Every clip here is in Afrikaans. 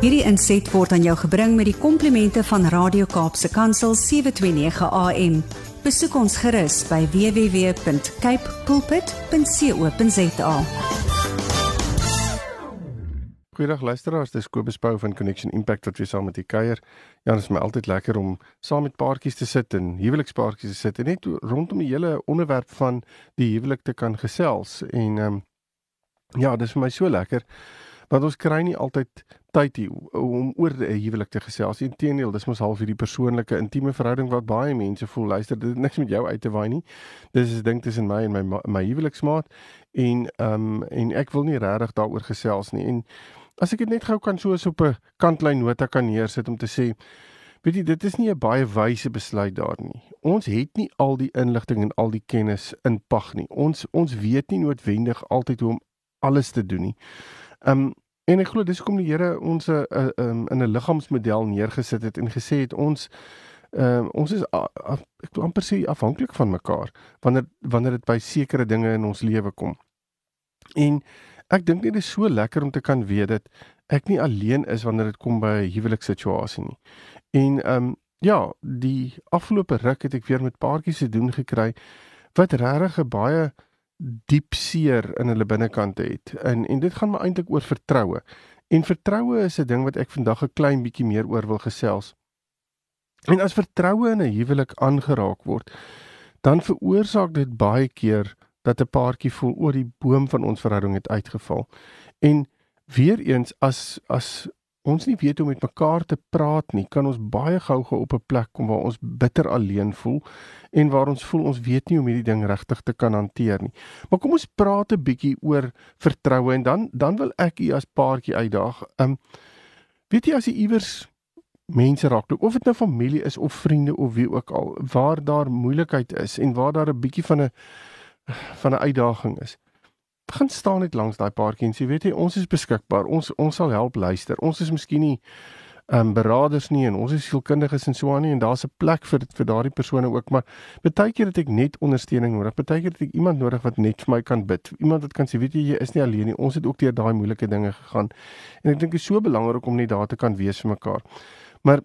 Hierdie inset word aan jou gebring met die komplimente van Radio Kaapse Kansel 729 AM. Besoek ons gerus by www.cape pulpit.co.za. Goeiedag luisteraars, dis Kobus Pau van Connection Impact wat weer saam met u kuier. Ja, dit is my altyd lekker om saam met paartjies te sit en huwelikspaartjies te sit en net rondom die hele onderwerp van die huwelik te kan gesels. En ehm um, ja, dis vir my so lekker want ons kry nie altyd tyd hier om oor 'n huwelik te gesels. Inteendeel, dis mos half hierdie persoonlike intieme verhouding wat baie mense voel. Luister, dit het niks met jou uit te waai nie. Dis 'n ding tussen my en my my huweliksmaat en ehm um, en ek wil nie regtig daaroor gesels nie. En as ek dit net gou kan soos op 'n kantlyn nota kan neersit om te sê Weet jy, dit is nie 'n baie wyse besluit daar nie. Ons het nie al die inligting en al die kennis in pag nie. Ons ons weet nie noodwendig altyd hoe om alles te doen nie. Um en ek glo dis hoekom die Here ons 'n uh, um, in 'n liggaamsmodel neergesit het en gesê het ons um, ons is uh, uh, ek wil amper sê afhanklik van mekaar wanneer wanneer dit by sekere dinge in ons lewe kom. En ek dink dit is so lekker om te kan weet dat ek nie alleen is wanneer dit kom by 'n huwelikssituasie nie. En ehm um, ja, die afgelope ruk het ek weer met paartjies te doen gekry wat regtig 'n baie diep seer in hulle binnekant het. En en dit gaan maar eintlik oor vertroue. En vertroue is 'n ding wat ek vandag 'n klein bietjie meer oor wil gesels. En as vertroue in 'n huwelik aangeraak word, dan veroorsaak dit baie keer dat 'n paartjie voel oor die boom van ons verhouding het uitgeval. En weer eens as as ons nie weet hoe om met mekaar te praat nie, kan ons baie gou-gou op 'n plek kom waar ons bitter alleen voel en waar ons voel ons weet nie hoe om hierdie ding regtig te kan hanteer nie. Maar kom ons praat 'n bietjie oor vertroue en dan dan wil ek u as paartjie uitdaag. Um weet jy as jy iewers mense raakloop of dit nou familie is of vriende of wie ook al waar daar moeilikheid is en waar daar 'n bietjie van 'n van 'n uitdaging is gaan staan net langs daai paartjie en sê weet jy ons is beskikbaar. Ons ons sal help luister. Ons is miskien nie ehm um, beraders nie en ons is sielkundiges en so aan nie en daar's 'n plek vir vir daardie persone ook, maar baie keer het ek net ondersteuning nodig. Baie keer het ek iemand nodig wat net vir my kan bid. Iemand wat kan sê weet jy jy is nie alleen nie. Ons het ook deur daai moeilike dinge gegaan. En ek dink dit is so belangrik om net daar te kan wees vir mekaar. Maar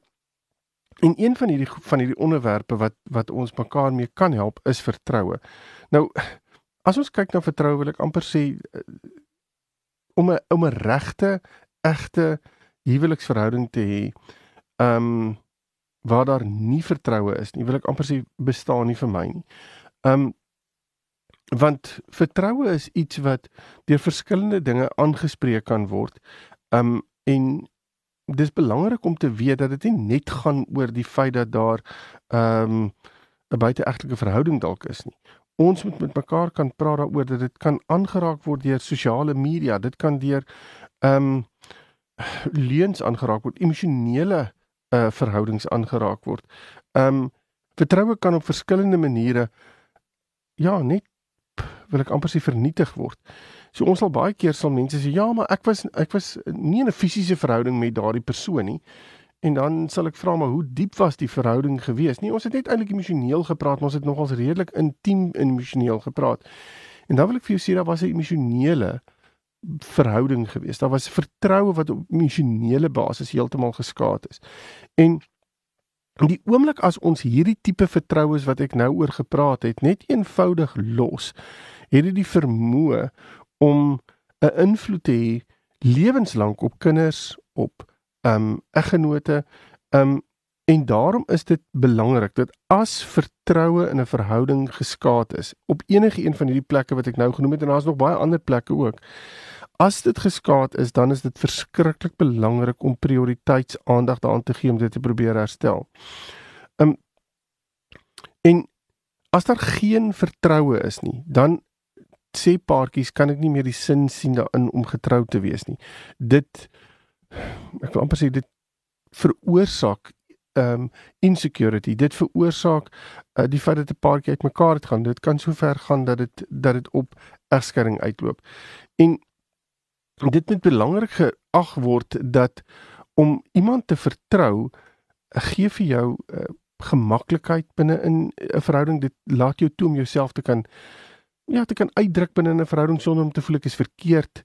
en een van hierdie van hierdie onderwerpe wat wat ons mekaar mee kan help is vertroue. Nou As ons kyk na vertroue wil ek amper sê eh, om 'n om 'n regte egte huweliksverhouding te hê, ehm um, waar daar nie vertroue is nie, wil ek amper sê bestaan nie vir my nie. Ehm um, want vertroue is iets wat deur verskillende dinge aangespreek kan word. Ehm um, en dis belangrik om te weet dat dit nie net gaan oor die feit dat daar ehm um, 'n buiteegtelike verhouding dalk is nie ons moet met mekaar kan praat daaroor dat dit kan aangeraak word deur sosiale media. Dit kan deur ehm um, leuns aangeraak word, emosionele uh verhoudings aangeraak word. Ehm um, vertroue kan op verskillende maniere ja, net wil ek amper sê vernietig word. So ons sal baie keer sal mense sê ja, maar ek was ek was nie in 'n fisiese verhouding met daardie persoon nie. En dan sal ek vra maar hoe diep was die verhouding gewees? Nee, ons het net eintlik emosioneel gepraat, maar ons het nogals redelik intiem en emosioneel gepraat. En dan wil ek vir jou sê daar was 'n emosionele verhouding gewees. Daar was vertroue wat op emosionele basis heeltemal geskaad is. En in die oomblik as ons hierdie tipe vertroue wat ek nou oor gepraat het, net eenvoudig los, het dit die vermoë om 'n invloed te hê lewenslank op kinders, op um eggenote um en daarom is dit belangrik dat as vertroue in 'n verhouding geskaad is op enige een van hierdie plekke wat ek nou genoem het en daar's nog baie ander plekke ook as dit geskaad is dan is dit verskriklik belangrik om prioriteitsaandag daaraan te gee om dit te probeer herstel. Um en as daar geen vertroue is nie dan sê paartjies kan ek nie meer die sin sien daarin om getrou te wees nie. Dit ek wil amper sê dit veroorsaak um insecurity. Dit veroorsaak uh, die feit dat 'n paartjie uitmekaar het gaan. Dit kan so ver gaan dat dit dat dit op egskeiding uitloop. En dit moet belangrik geag word dat om iemand te vertrou gee vir jou uh, gemaklikheid binne in 'n verhouding. Dit laat jou toe om jouself te kan ja, te kan uitdruk binne 'n verhouding sonder om te voel ek is verkeerd.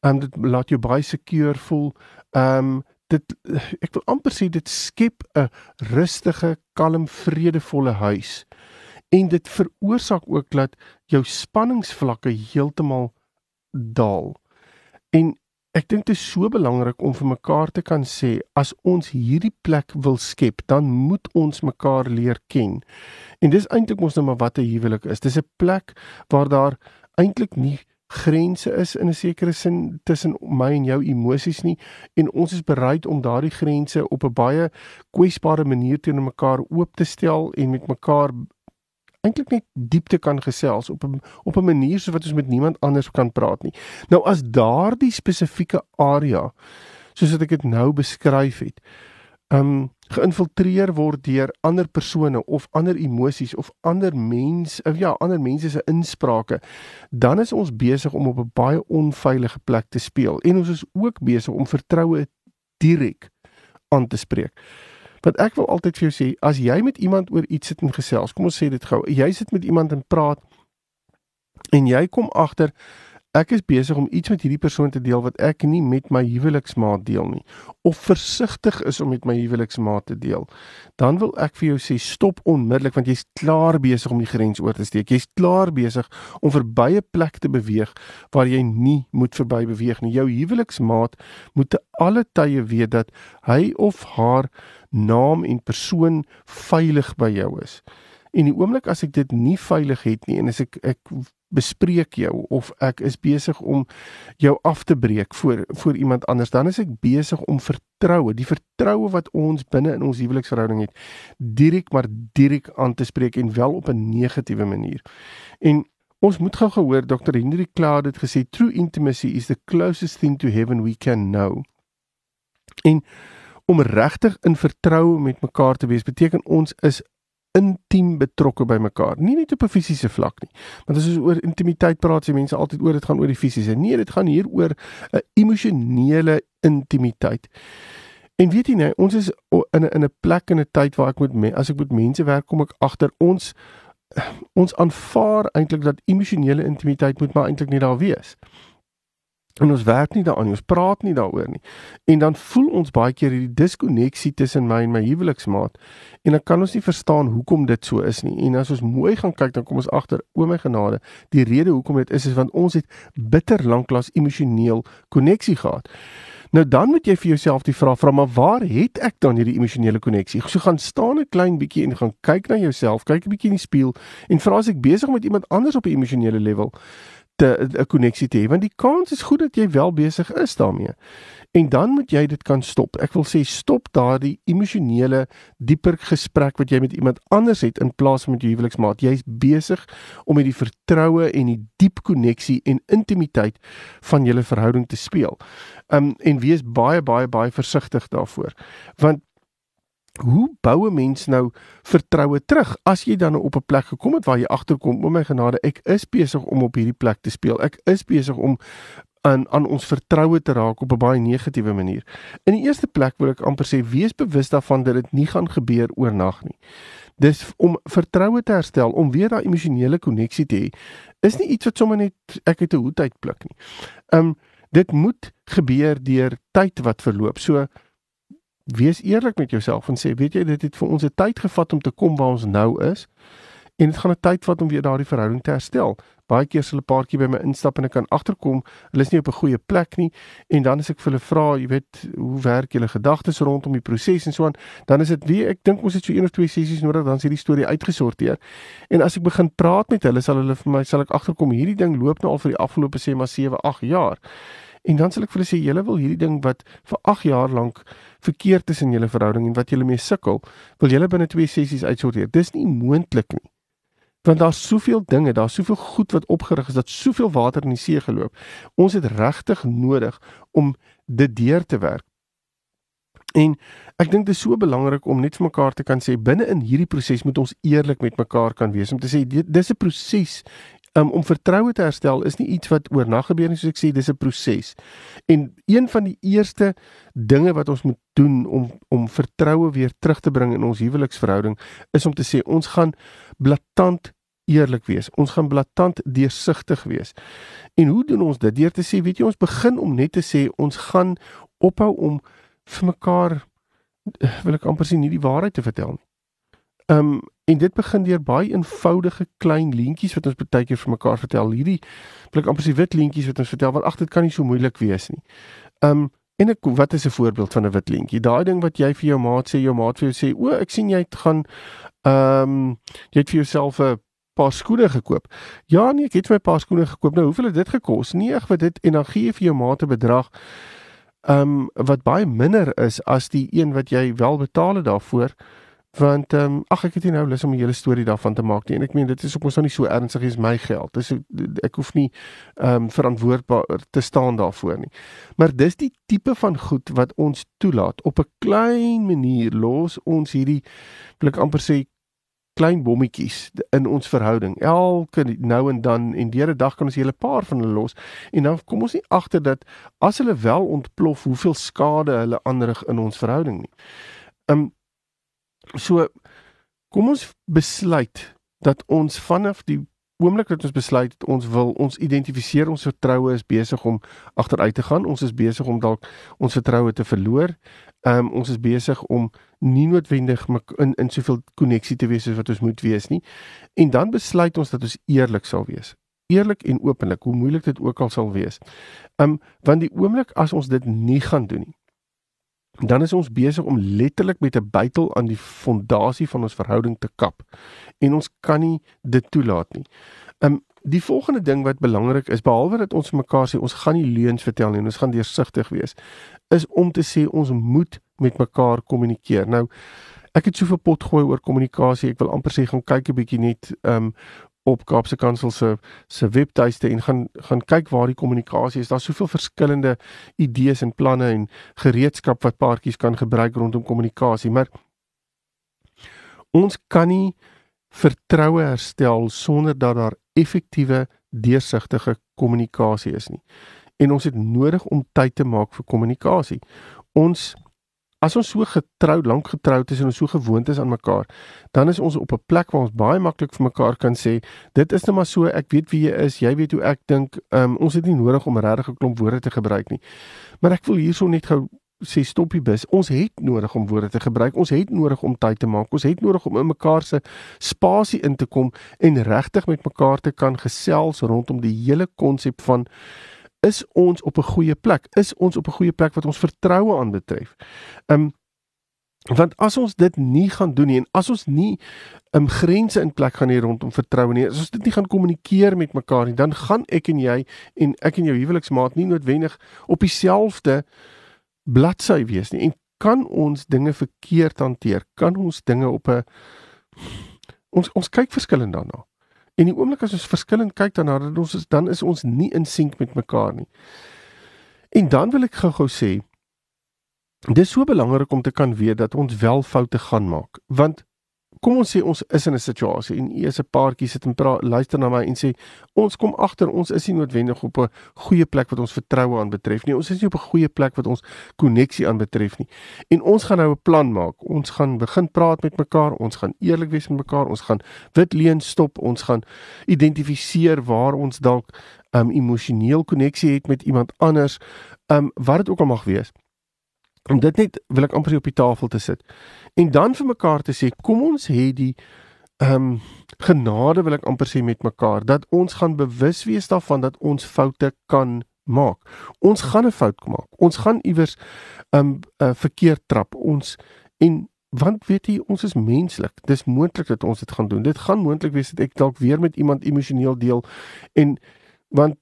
Um dit laat jou baie seker voel. Um dit ek wil amper sê dit skep 'n rustige, kalm, vredevolle huis. En dit veroorsaak ook dat jou spanningsvlakke heeltemal daal. En ek dink dit is so belangrik om vir mekaar te kan sê as ons hierdie plek wil skep, dan moet ons mekaar leer ken. En dis eintlik mos nou maar wat 'n huwelik is. Dis 'n plek waar daar eintlik nie grense is in 'n sekere sin tussen my en jou emosies nie en ons is bereid om daardie grense op 'n baie kwesbare manier teenoor mekaar oop te stel en met mekaar eintlik net diepte kan gesels op 'n op 'n manier so wat ons met niemand anders kan praat nie. Nou as daardie spesifieke area soos wat ek dit nou beskryf het, um geïnfiltreer word deur ander persone of ander emosies of ander mense of ja, ander mense se insprake, dan is ons besig om op 'n baie onveilige plek te speel en ons is ook besig om vertroue direk aan te spreek. Want ek wil altyd vir jou sê, as jy met iemand oor iets sit en gesels, kom ons sê dit gou, jy sit met iemand en praat en jy kom agter ek is besig om iets met hierdie persoon te deel wat ek nie met my huweliksmaat deel nie of versigtig is om met my huweliksmaat te deel. Dan wil ek vir jou sê stop onmiddellik want jy's klaar besig om die grens oor te steek. Jy's klaar besig om verby 'n plek te beweeg waar jy nie moet verby beweeg nie. Jou huweliksmaat moet te alle tye weet dat hy of haar naam en persoon veilig by jou is En die oomblik as ek dit nie veilig het nie en as ek ek bespreek jou of ek is besig om jou af te breek voor voor iemand anders dan is ek besig om vertroue die vertroue wat ons binne in ons huweliksverhouding het direk maar direk aan te spreek en wel op 'n negatiewe manier. En ons moet gou gehoor Dr Henry Cloud het gesê true intimacy is the closest thing to heaven we can know. En om regtig in vertroue met mekaar te wees beteken ons is intiem betrokke by mekaar. Nie net op 'n fisiese vlak nie. Want as ons oor intimiteit praat, sê mense altyd oor dit gaan oor die fisiese. Nee, dit gaan hier oor 'n emosionele intimiteit. En weet jy nou, ons is in 'n in 'n plek en 'n tyd waar ek moet as ek met mense werk, kom ek agter ons ons aanvaar eintlik dat emosionele intimiteit moet maar eintlik nie daar wees. En ons werk nie daaraan nie, ons praat nie daaroor nie. En dan voel ons baie keer hierdie diskonneksie tussen my en my huweliksmaat. En dan kan ons nie verstaan hoekom dit so is nie. En as ons mooi gaan kyk, dan kom ons agter, o my genade, die rede hoekom dit is is want ons het bitter lanklaas emosioneel koneksie gehad. Nou dan moet jy vir jouself die vraag vra, maar waar het ek dan hierdie emosionele koneksie? So gaan staan 'n klein bietjie en gaan kyk na jouself, kyk 'n bietjie in die spieël en vra as ek besig met iemand anders op 'n emosionele level te 'n koneksie te hê want die kans is goed dat jy wel besig is daarmee. En dan moet jy dit kan stop. Ek wil sê stop daardie emosionele dieper gesprek wat jy met iemand anders het in plaas van met jou huweliksmaat. Jy's besig om met die vertroue en die diep koneksie en intimiteit van julle verhouding te speel. Um en wees baie baie baie versigtig daarvoor. Want Hoe bou 'n mens nou vertroue terug as jy dan op 'n plek gekom het waar jy agterkom, o my genade, ek is besig om op hierdie plek te speel. Ek is besig om aan aan ons vertroue te raak op 'n baie negatiewe manier. In die eerste plek wil ek amper sê wees bewus daarvan dat dit nie gaan gebeur oornag nie. Dis om vertroue te herstel, om weer daai emosionele koneksie te hê, is nie iets wat sommer net ek uit 'n hoed uitpluk nie. Um dit moet gebeur deur tyd wat verloop. So wees eerlik met jouself en sê weet jy dit het vir ons 'n tyd gevat om te kom waar ons nou is en dit gaan 'n tyd vat om weer daardie verhouding te herstel. Baie keer sal 'n paartjie by my instap en ek kan agterkom hulle is nie op 'n goeie plek nie en dan as ek vir hulle vra, jy weet, hoe werk julle gedagtes rondom die proses en so aan, dan is dit wie ek dink ons het so een of twee sessies nodig dan is hierdie storie uitgesorteer. En as ek begin praat met hulle, sal hulle vir my sal ek agterkom hierdie ding loop nou al vir die afgelope sê maar 7, 8 jaar. En dan sal ek vir hulle sê julle wil hierdie ding wat vir 8 jaar lank verkeerd is in julle verhouding en wat julle mee sukkel, wil julle binne twee sessies uitsorteer. Dis nie moontlik nie. Want daar's soveel dinge, daar's soveel goed wat opgerig is dat soveel water in die see geloop. Ons het regtig nodig om dit deur te werk. En ek dink dit is so belangrik om net vir mekaar te kan sê binne in hierdie proses moet ons eerlik met mekaar kan wees om te sê dis 'n proses um, om vertroue te herstel is nie iets wat oornag gebeur nie soos ek sê dis 'n proses. En een van die eerste dinge wat ons moet doen om om vertroue weer terug te bring in ons huweliksverhouding is om te sê ons gaan blaatant eerlik wees. Ons gaan blaatant deursigtig wees. En hoe doen ons dit? Deur te sê, weet jy, ons begin om net te sê ons gaan ophou om vir mekaar wil ek amper sê nie die waarheid te vertel nie. Ehm um, en dit begin deur baie eenvoudige klein leentjies wat ons baie keer vir mekaar vertel. Hierdie blik amper se wit leentjies wat ons vertel want ag dit kan nie so moeilik wees nie. Um, en ek wat is 'n voorbeeld van 'n wit leentjie? Daai ding wat jy vir jou maat sê, jou maat vir jou sê, "O, ek sien jy gaan um, jy het vir jouself 'n paar skoene gekoop." Ja nee, ek het my paar skoene gekoop. Nou, hoeveel het dit gekos? Nee, ek wat dit en dan gee jy vir jou maat 'n bedrag um, wat baie minder is as die een wat jy wel betaal het daarvoor want ehm um, ag ek het nie nou lus om 'n hele storie daarvan te maak nie. En ek meen dit is op ons nou nie so ernstig as my geld. Dis ek hoef nie ehm um, verantwoordbaar te staan daarvoor nie. Maar dis die tipe van goed wat ons toelaat. Op 'n klein manier los ons hierdie blik amper sê klein bommetjies in ons verhouding. Elke nou en dan en deur 'n dag kan ons 'n hele paar van hulle los. En dan kom ons nie agter dat as hulle wel ontplof hoeveel skade hulle aanrig in ons verhouding nie. Ehm um, So kom ons besluit dat ons vanaf die oomblik dat ons besluit ons wil ons identifiseer ons vertroue is besig om agteruit te gaan. Ons is besig om dalk ons vertroue te verloor. Ehm um, ons is besig om nie noodwendig in in soveel koneksie te wees soos wat ons moet wees nie. En dan besluit ons dat ons eerlik sal wees. Eerlik en openlik, hoe moeilik dit ook al sal wees. Ehm um, want die oomblik as ons dit nie gaan doen nie, dan is ons besig om letterlik met 'n bytel aan die fondasie van ons verhouding te kap. En ons kan nie dit toelaat nie. Um die volgende ding wat belangrik is behalwe dat ons mekaar sê ons gaan nie leuns vertel nie en ons gaan deursigtig wees, is om te sê ons moet met mekaar kommunikeer. Nou ek het soveel pot gooi oor kommunikasie. Ek wil amper sê gaan kyk 'n bietjie net um op Kaapse Kansel se se webtuiste en gaan gaan kyk waar die kommunikasie is. Daar's soveel verskillende idees en planne en gereedskap wat paartjies kan gebruik rondom kommunikasie, maar ons kan nie vertroue herstel sonder dat daar effektiewe deursigtige kommunikasie is nie. En ons het nodig om tyd te maak vir kommunikasie. Ons As ons so getrou, lank getroud is en ons so gewoond is aan mekaar, dan is ons op 'n plek waar ons baie maklik vir mekaar kan sê, dit is net maar so, ek weet wie jy is, jy weet hoe ek dink, um, ons het nie nodig om regtig 'n klomp woorde te gebruik nie. Maar ek wil hierso net gou sê stoppie bus. Ons het nodig om woorde te gebruik. Ons het nodig om tyd te maak. Ons het nodig om in mekaar se spasie in te kom en regtig met mekaar te kan gesels rondom die hele konsep van is ons op 'n goeie plek? Is ons op 'n goeie plek wat ons vertroue aanbetref? Ehm um, want as ons dit nie gaan doen nie en as ons nie um, ehm, grense in plek gaan hê rondom vertroue nie, as ons dit nie gaan kommunikeer met mekaar nie, dan gaan ek en jy en ek en jou huweliksmaat nie noodwendig op dieselfde bladsy wees nie en kan ons dinge verkeerd hanteer? Kan ons dinge op 'n ons ons kyk verskillend daarna. En die oomblik as ons verskillend kyk dan ons is dan is ons nie in sink met mekaar nie. En dan wil ek gou-gou sê dis so belangrik om te kan weet dat ons wel foute gaan maak, want kom ons sê ons is in 'n situasie en u is 'n paartjie sit en praat luister na my en sê ons kom agter ons is nie noodwendig op 'n goeie plek wat ons vertroue aan betref nie. Ons is nie op 'n goeie plek wat ons koneksie aan betref nie. En ons gaan nou 'n plan maak. Ons gaan begin praat met mekaar. Ons gaan eerlik wees met mekaar. Ons gaan wit leen stop. Ons gaan identifiseer waar ons dalk um, emosioneel koneksie het met iemand anders. Um wat dit ook al mag wees om dit net wil ek amper op die tafel te sit en dan vir mekaar te sê kom ons hê die ehm um, genade wil ek amper sê met mekaar dat ons gaan bewus wees daarvan dat ons foute kan maak. Ons gaan 'n fout maak. Ons gaan iewers ehm um, uh, verkeerd trap. Ons en want weet jy ons is menslik. Dis moontlik dat ons dit gaan doen. Dit gaan moontlik wees dat ek dalk weer met iemand emosioneel deel en want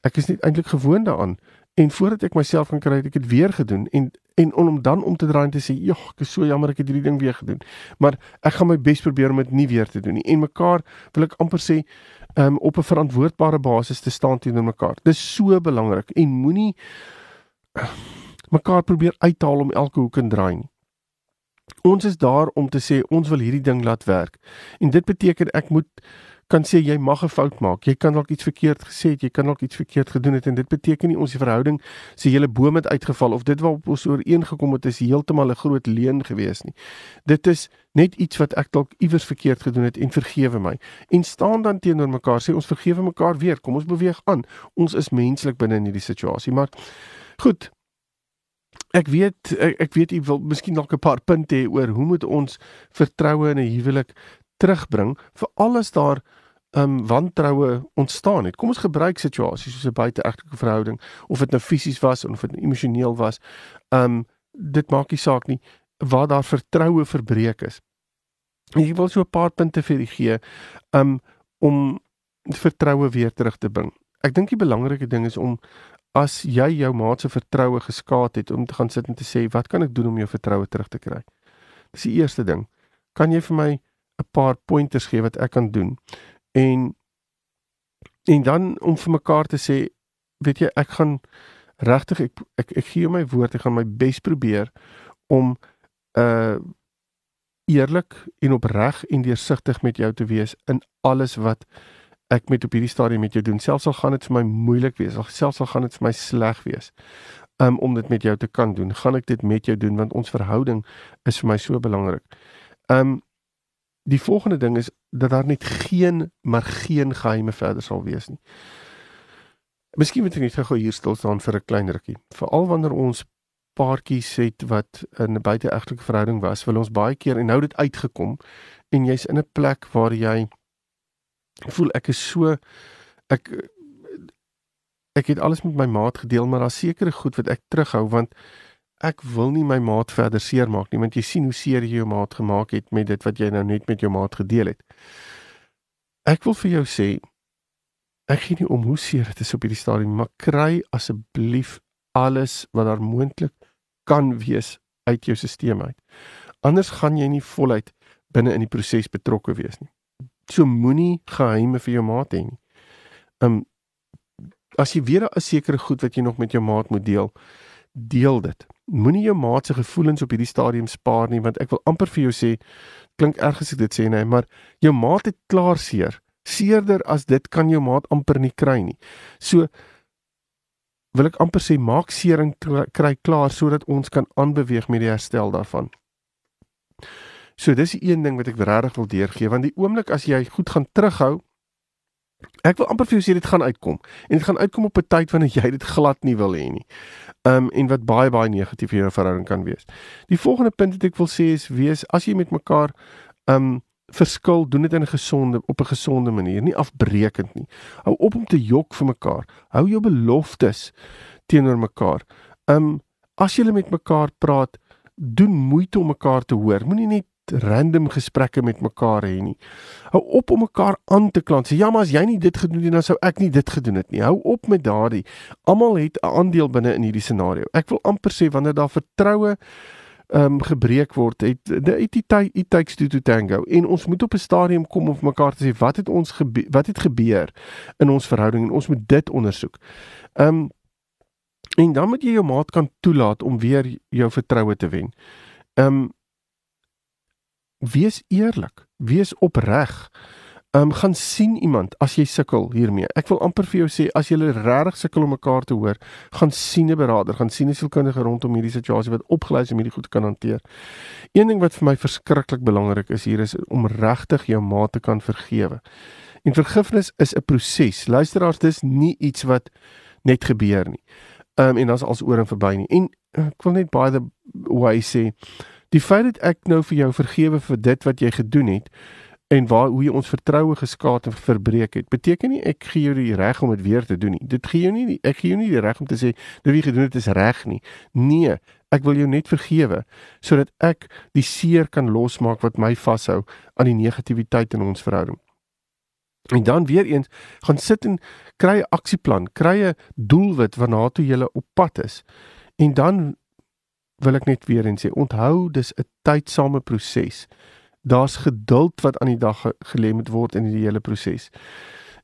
ek is nie eintlik gewoond daaraan en voordat ek myself kan kry het ek dit weer gedoen en en om dan om te draai en te sê, "Jog, ek is so jammer ek het hierdie ding weer gedoen." Maar ek gaan my bes probeer om dit nie weer te doen nie. En mekaar wil ek amper sê, um, op 'n verantwoordbare basis te staan teenoor mekaar. Dis so belangrik en moenie mekaar probeer uithaal om elke hoek en draai nie. Ons is daar om te sê ons wil hierdie ding laat werk. En dit beteken ek moet kan sê jy mag 'n fout maak. Jy kan dalk iets verkeerd gesê het, jy kan dalk iets verkeerd gedoen het en dit beteken nie ons verhouding se hele boom het uitgeval of dit waarop ons ooreengekom het is heeltemal 'n groot leuen gewees nie. Dit is net iets wat ek dalk iewers verkeerd gedoen het en vergewe my. En staan dan teenoor mekaar sê ons vergewe mekaar weer. Kom ons beweeg aan. Ons is menslik binne in hierdie situasie, maar goed. ek weet ek, ek weet u wil miskien dalk 'n paar punte hê oor hoe moet ons vertroue in 'n huwelik terugbring vir alles daar um wantroue ontstaan het. Kom ons gebruik situasies soos 'n buiteegtelike verhouding of dit nou fisies was of dit emosioneel was. Um dit maak nie saak nie waar daar vertroue verbreek is. Ek wil so 'n paar punte vir u gee um om vertroue weer terug te bring. Ek dink die belangrike ding is om as jy jou maat se vertroue geskaad het om te gaan sit en te sê wat kan ek doen om jou vertroue terug te kry? Dis die eerste ding. Kan jy vir my 'n paar pointers gee wat ek kan doen? En en dan om vir mekaar te sê, weet jy, ek gaan regtig ek, ek ek gee my woord, ek gaan my bes probeer om uh eerlik en opreg en deursigtig met jou te wees in alles wat ek met op hierdie stadium met jou doen. Selfs al gaan dit vir my moeilik wees, of selfs al gaan dit vir my sleg wees, um, om dit met jou te kan doen, gaan ek dit met jou doen want ons verhouding is vir my so belangrik. Um die volgende ding is dat daar net geen maar geen geheime verder sal wees nie. Miskien moet ek net gou hier stil staan vir 'n klein rukkie. Veral wanneer ons paartjies het wat in 'n buiteegtelike verhouding was, wil ons baie keer en nou dit uitgekom en jy's in 'n plek waar jy voel ek is so ek ek het alles met my maat gedeel, maar daar's sekere goed wat ek terughou want ek wil nie my maat verder seermaak nie want jy sien hoe seer jy jou maat gemaak het met dit wat jy nou net met jou maat gedeel het. Ek wil vir jou sê ek gee nie om hoe seer dit is op hierdie stadium, maar kry asseblief alles wat daar moontlik kan wees uit jou stelsel uit. Anders gaan jy nie voluit binne in die proses betrokke wees nie. So moenie geheime vir jou maat hê nie. Um as jy weer 'n sekere goed wat jy nog met jou maat moet deel, deel dit. Moenie jou maat se gevoelens op hierdie stadium spaar nie want ek wil amper vir jou sê klink erg as ek dit sê nee, maar jou maat het klaar seer. Seerder as dit kan jou maat amper nie kry nie. So wil ek amper sê maak sering kry klaar sodat ons kan aanbeweeg met die herstel daarvan. So dis die een ding wat ek regtig wil deurgee want die oomblik as jy goed gaan terughou ek wil amper vir jou sê dit gaan uitkom en dit gaan uitkom op 'n tyd wanneer jy dit glad nie wil hê nie. Um en wat baie baie negatief vir jou verhouding kan wees. Die volgende punt wat ek wil sê is wees as jy met mekaar um verskil, doen dit in 'n gesonde op 'n gesonde manier, nie afbreekend nie. Hou op om te jok vir mekaar. Hou jou beloftes teenoor mekaar. Um as julle met mekaar praat, doen moeite om mekaar te hoor. Moenie net random gesprekke met mekaar hê nie. Hou op om mekaar aan te kla. Sê ja, maar as jy nie dit gedoen het dan sou ek nie dit gedoen het nie. Hou op met daardie. Almal het 'n aandeel binne in hierdie scenario. Ek wil amper sê wanneer daar vertroue ehm um, gebreek word het die it, it takes two to tango en ons moet op 'n stadium kom om mekaar te sê wat het ons gebe wat het gebeur in ons verhouding en ons moet dit ondersoek. Ehm um, en dan moet jy jou maat kan toelaat om weer jou vertroue te wen. Ehm um, wees eerlik, wees opreg um, gaan sien iemand as jy sukkel hiermee. Ek wil amper vir jou sê as jy regtig sukkel om mekaar te hoor, gaan sien 'n beraader, gaan sien 'n sielkundige rondom hierdie situasie wat opgeleis om hierdie goed te kan hanteer. Een ding wat vir my verskriklik belangrik is hier is om regtig jou maat te kan vergewe. En vergifnis is 'n proses. Luisteraars, dis nie iets wat net gebeur nie. Ehm um, en dan's als oor en verby nie. En ek wil net by the way sê, die feit dat ek nou vir jou vergewe vir dit wat jy gedoen het, en waar hoe jy ons vertroue geskaad en verbreek het. Beteken nie ek gee jou die reg om dit weer te doen nie. Dit gee jou nie ek gee jou nie die reg om te sê dat wie gedoen het is reg nie. Nee, ek wil jou net vergewe sodat ek die seer kan losmaak wat my vashou aan die negativiteit in ons verhouding. En dan weer eens gaan sit en kry 'n aksieplan, kry 'n doelwit waarna toe jy op pad is. En dan wil ek net weer eens sê, onthou dis 'n tydsame proses daar's geduld wat aan die dag gelê moet word in die hele proses.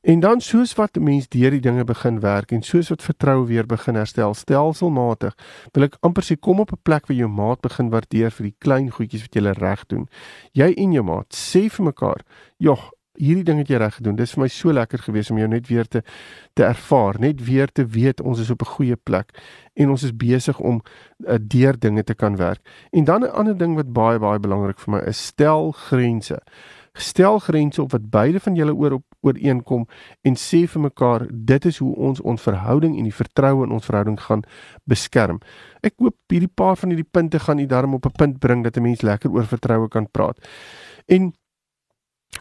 En dan soos wat mense deur die dinge begin werk en soos wat vertroue weer begin herstel stelselmatig, wil ek amper sê kom op 'n plek waar jou maat begin waardeer vir die klein goedjies wat jy reg doen. Jy en jou maat sê vir mekaar, "Jog, hierdie ding het jy reg gedoen. Dit is vir my so lekker gewees om jou net weer te te ervaar, net weer te weet ons is op 'n goeie plek en ons is besig om uh, deur dinge te kan werk. En dan 'n ander ding wat baie baie belangrik vir my is, stel grense. Stel grense op wat beide van julle oor op ooreenkom en sê vir mekaar dit is hoe ons ons verhouding en die vertroue in ons verhouding gaan beskerm. Ek hoop hierdie paar van hierdie punte gaan u darm op 'n punt bring dat 'n mens lekker oor vertroue kan praat. En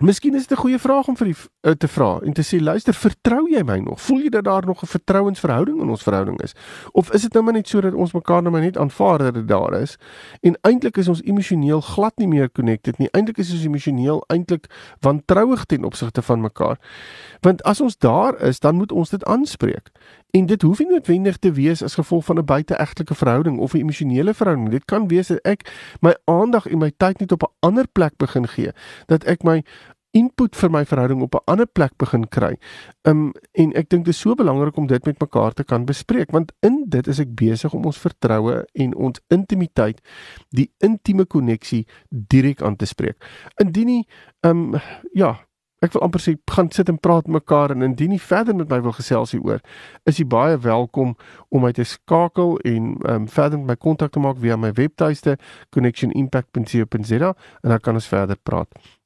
Miskien is dit 'n goeie vraag om vir die uh, te vra en te sê luister, vertrou jy my nog? Voel jy dat daar nog 'n vertrouensverhouding in ons verhouding is? Of is dit nou maar net so dat ons mekaar nou maar net aanvaar dat dit daar is en eintlik is ons emosioneel glad nie meer connected nie. Eintlik is ons emosioneel eintlik wantrouig ten opsigte van mekaar. Want as ons daar is, dan moet ons dit aanspreek. En dit hoef nie noodwendig te wees as gevolg van 'n buiteegtelike verhouding of 'n emosionele verhouding. Dit kan wees dat ek my aandag en my tyd net op 'n ander plek begin gee, dat ek my input vir my verhouding op 'n ander plek begin kry. Um en ek dink dit is so belangrik om dit met mekaar te kan bespreek want in dit is ek besig om ons vertroue en ons intimiteit, die intieme koneksie direk aan te spreek. Indien nie um ja, ek wil amper sê gaan sit en praat met mekaar en indien jy verder met my wil gesels hieroor, is jy baie welkom om my te skakel en um, verder met my kontak te maak via my webtuiste connectionimpact.co.za en dan kan ons verder praat.